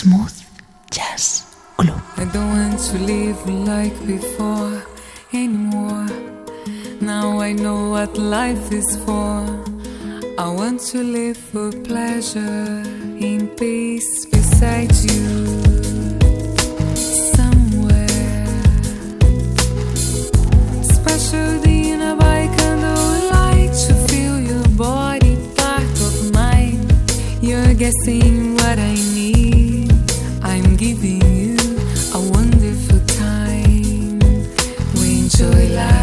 Smooth Jazz Club. I don't want to live like before anymore. Now I know what life is for. I want to live for pleasure in peace beside you. Guessing what I need. Giving you a wonderful time. We enjoy life.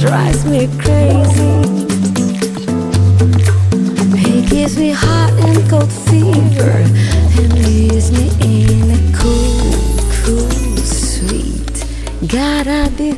drives me crazy. He gives me hot and cold fever and leaves me in a cool, cool, sweet. Gotta be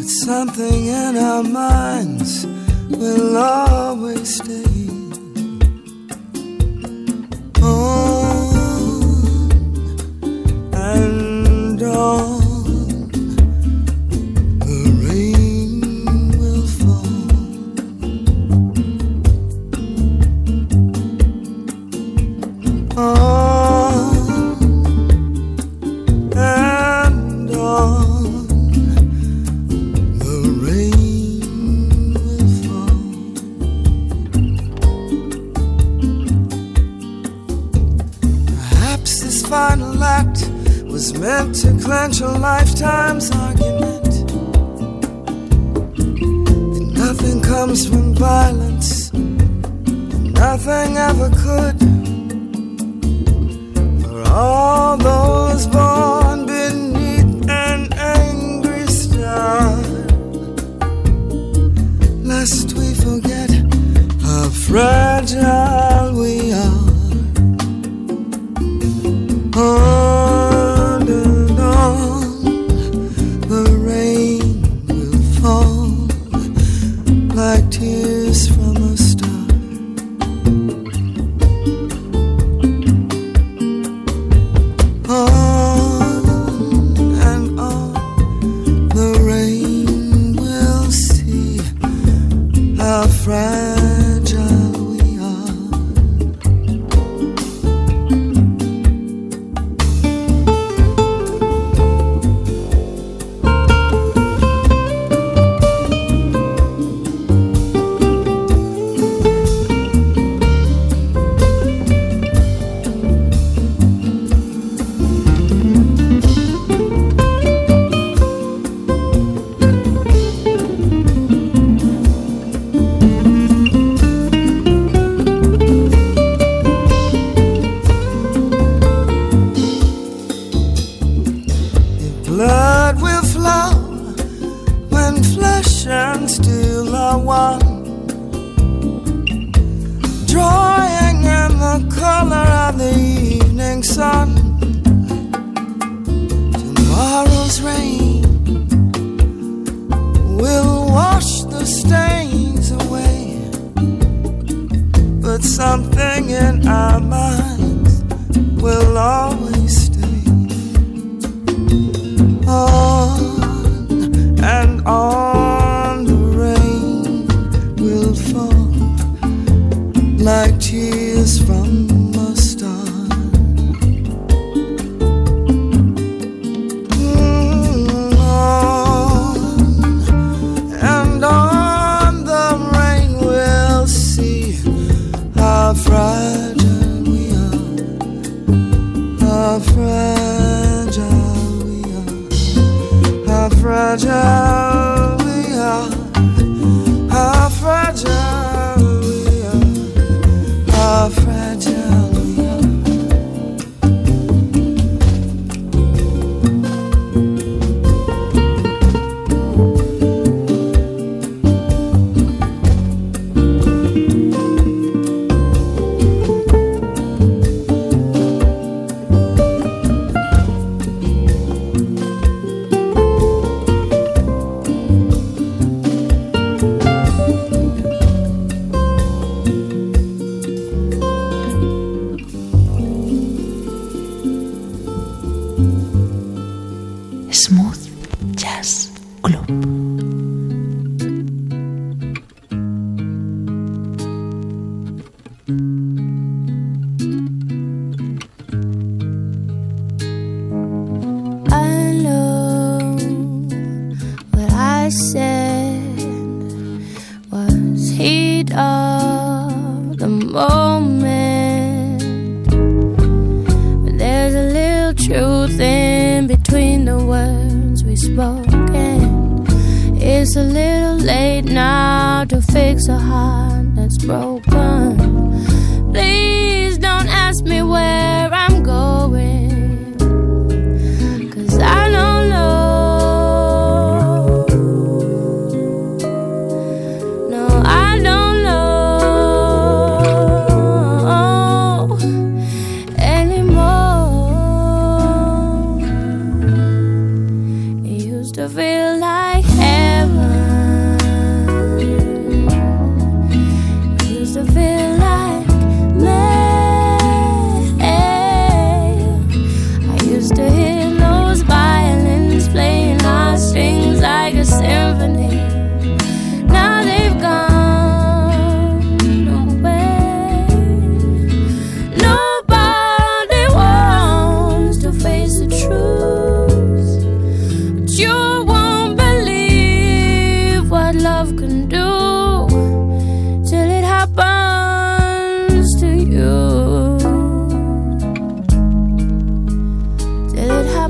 But something in our minds will always stay.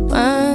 burn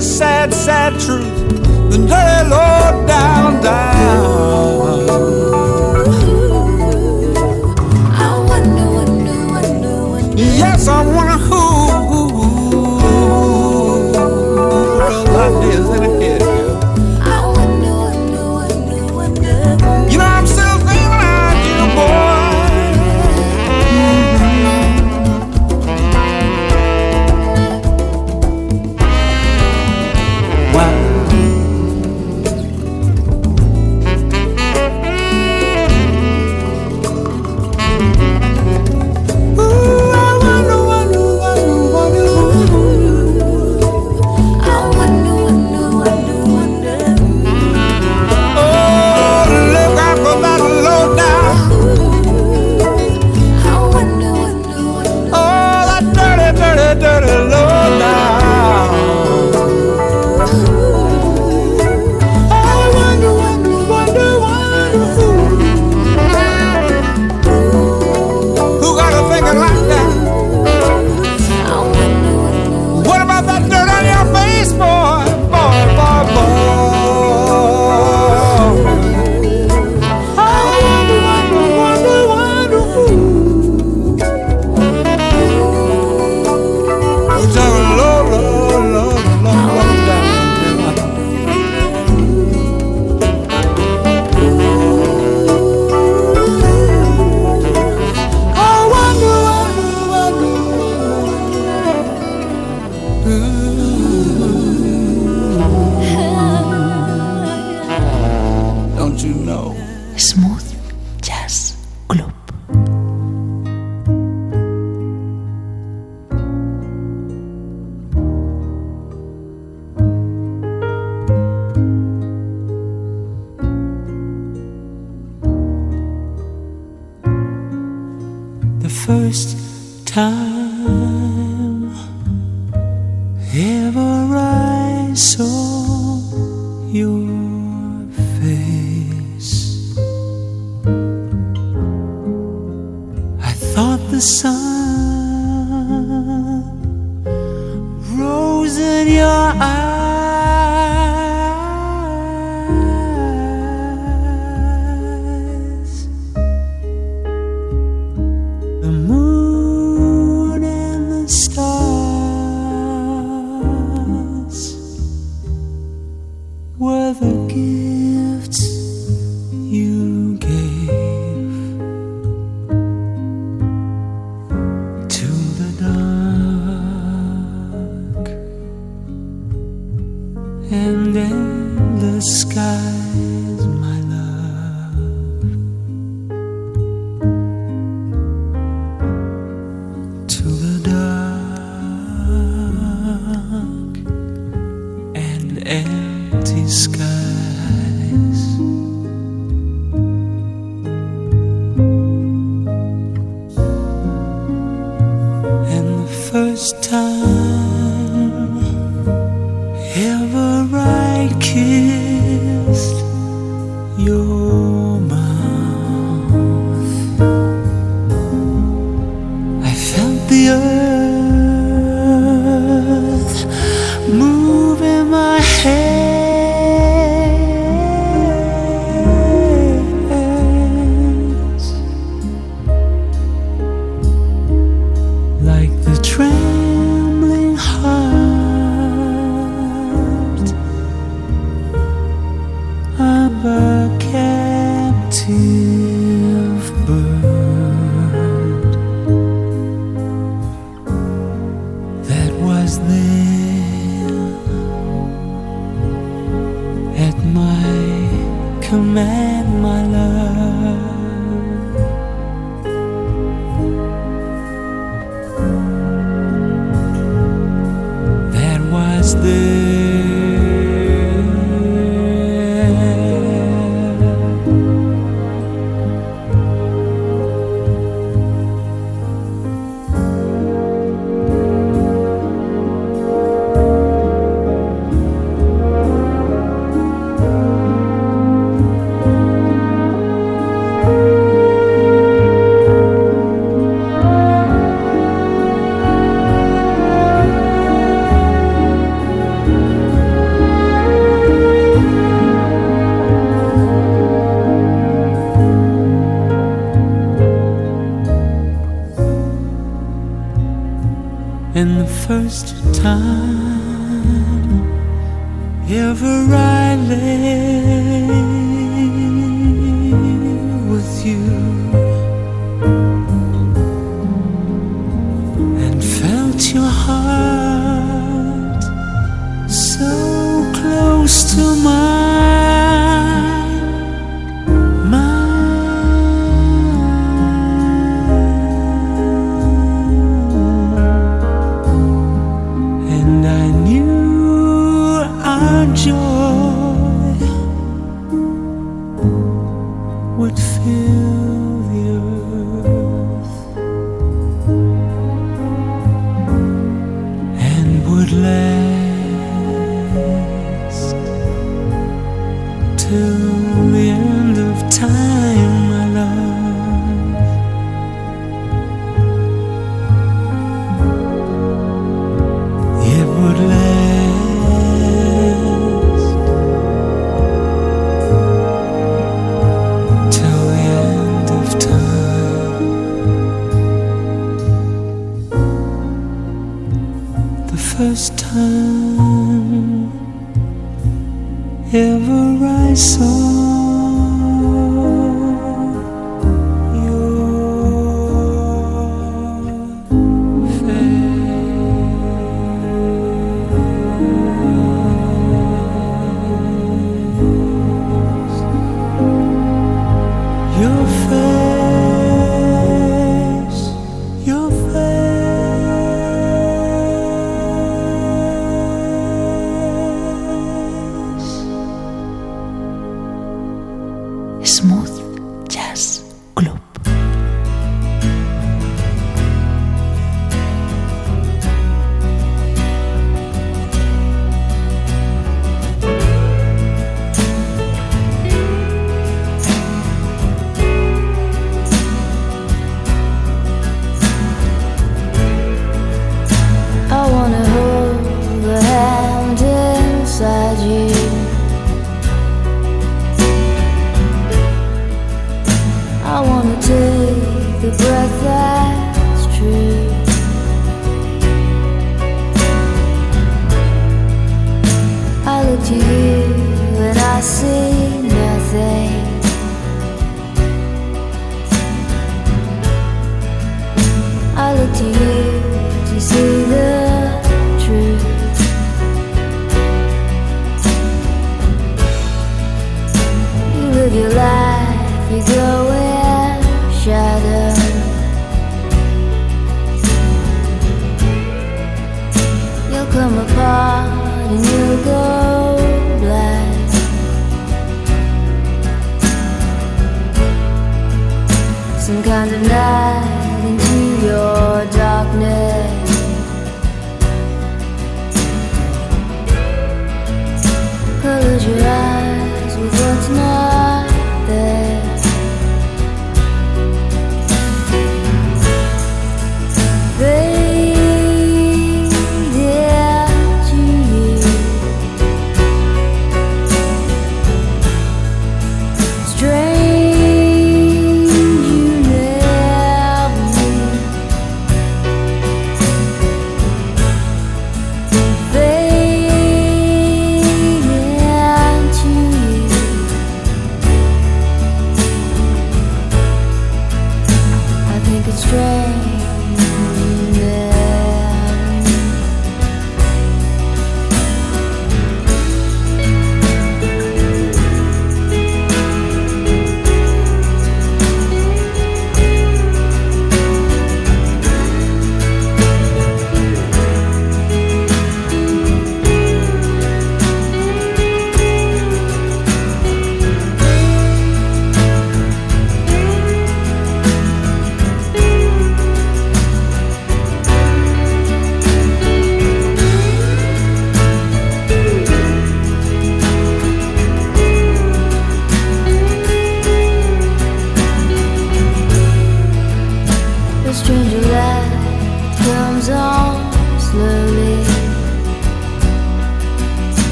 the sad, sad truth. The dirty and the skies,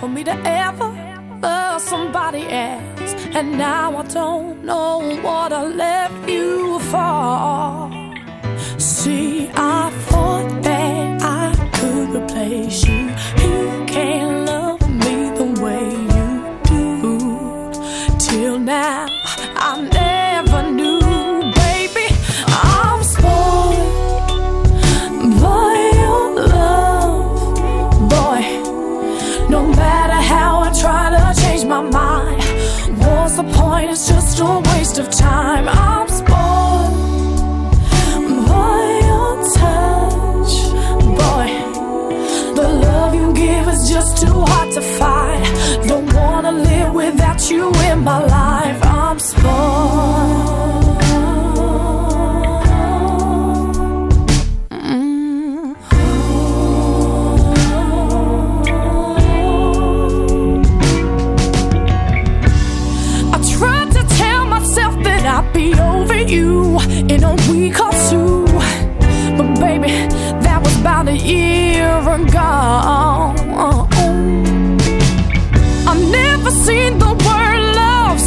for me to ever love somebody else. And now I don't know what I left you for. See, I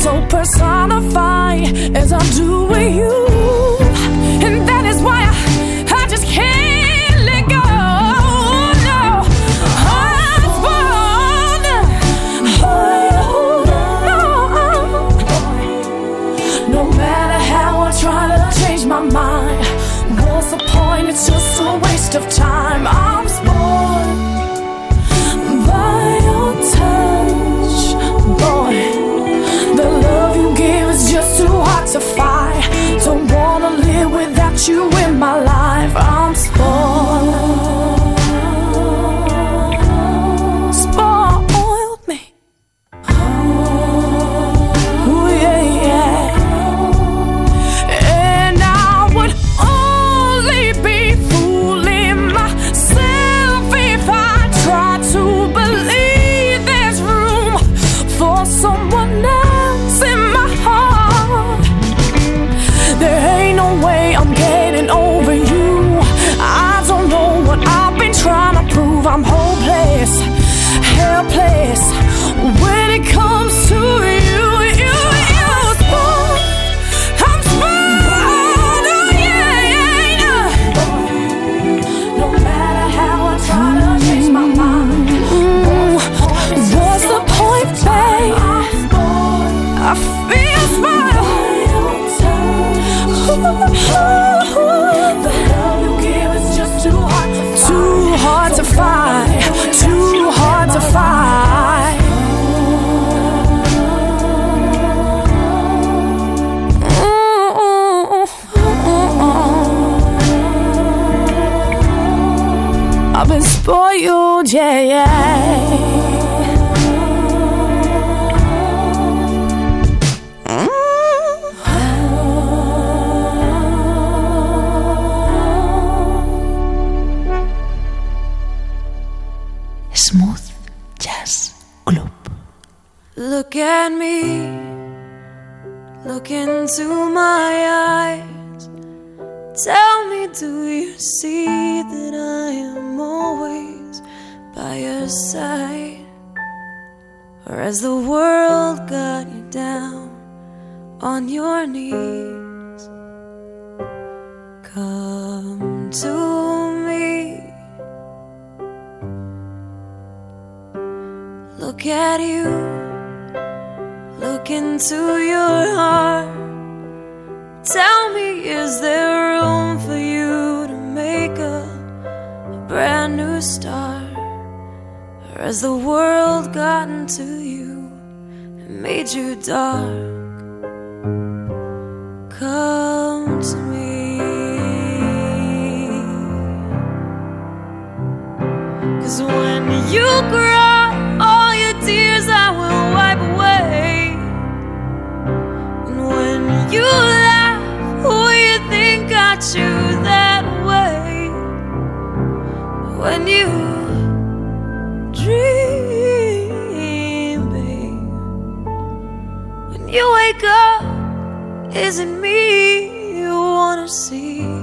so perfect. Look at me, look into my eyes. Tell me, do you see that I am always by your side? Or has the world got you down on your knees? Come to me. Look at you, look into your heart. Tell me, is there room for you to make a, a brand new start? Or has the world gotten to you and made you dark? Come to me. Cause when you cry, you that way? When you dream, babe. When you wake up, isn't me you wanna see?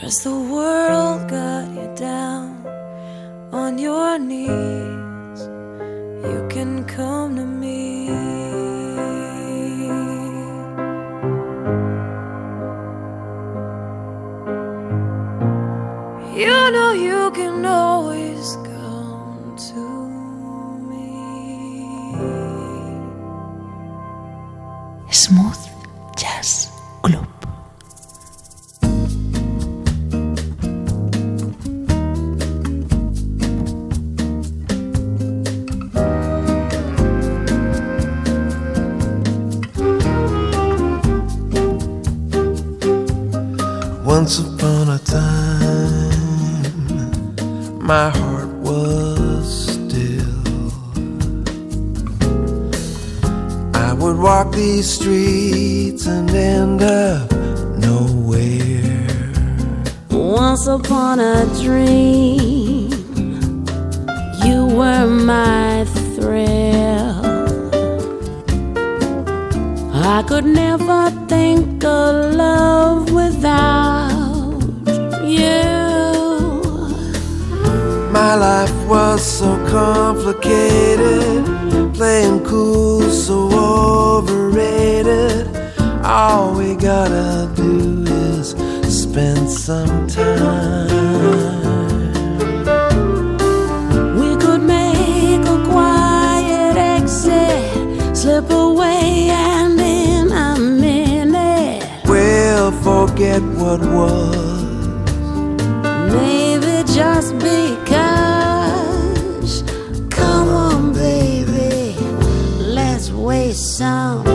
Has the world got you down on your knees? You can come to me. Upon a dream, waste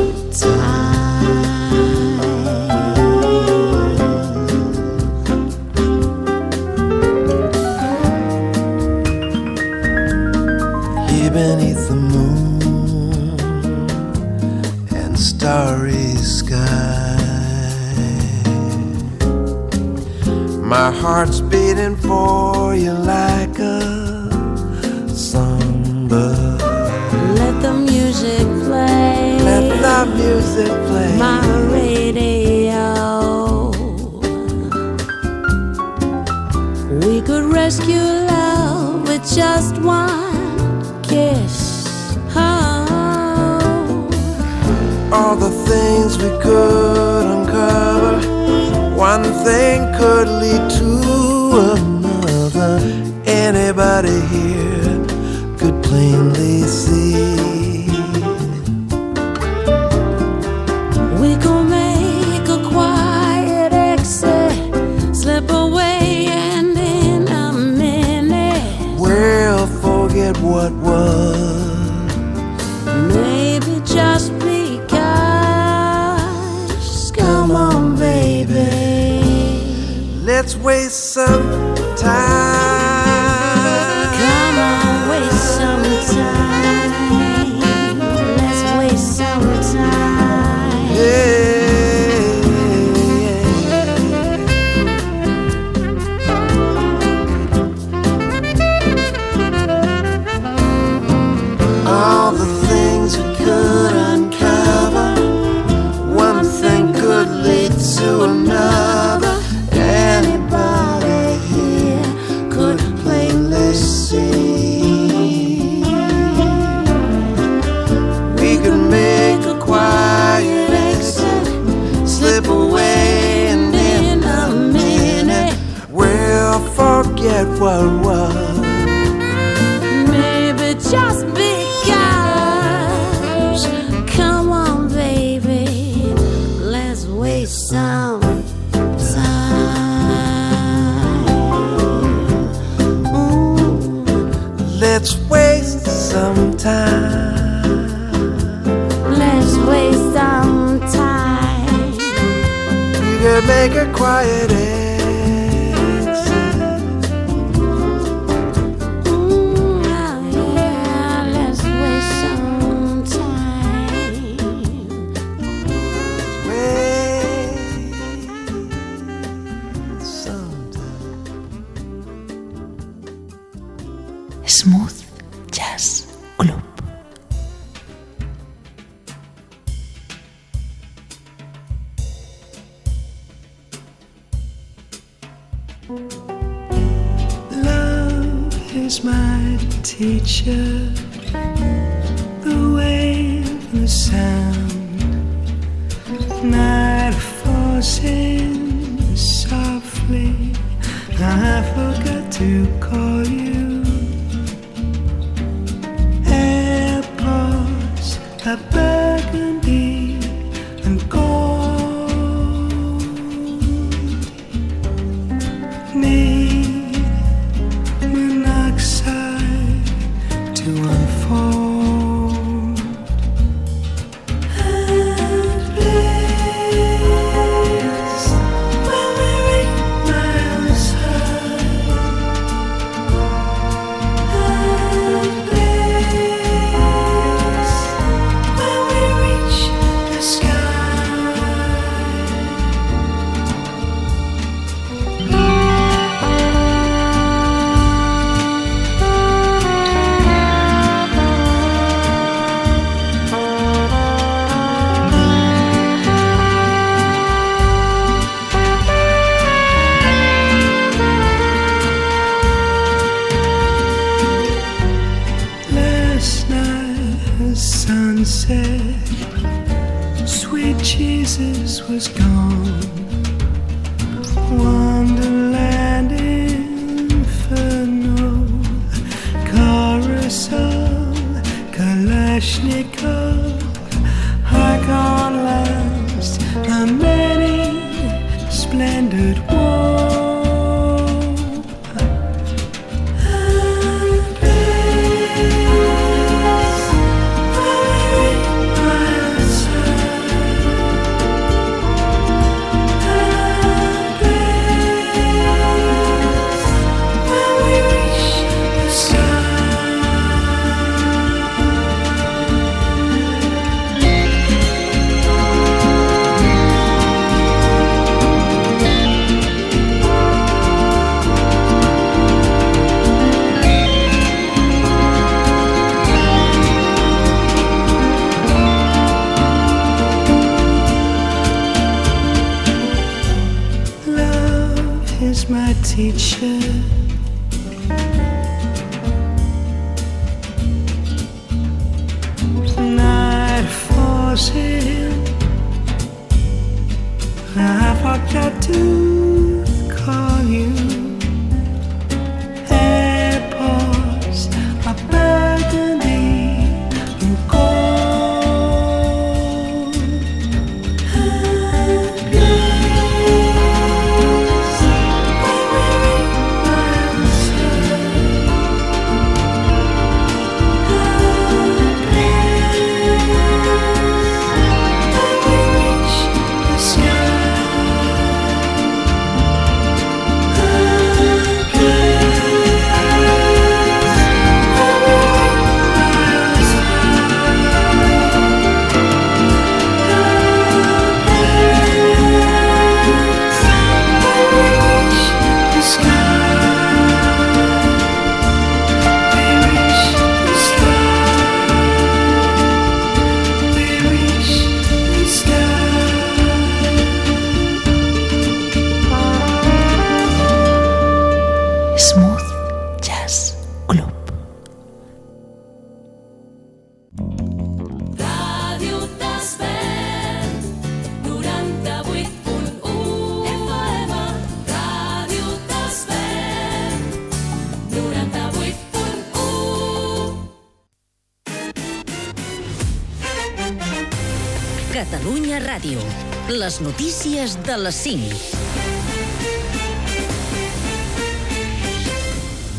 notícies de les 5.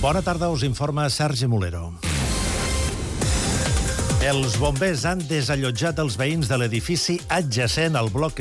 Bona tarda, us informa Sergi Molero. Els bombers han desallotjat els veïns de l'edifici adjacent al bloc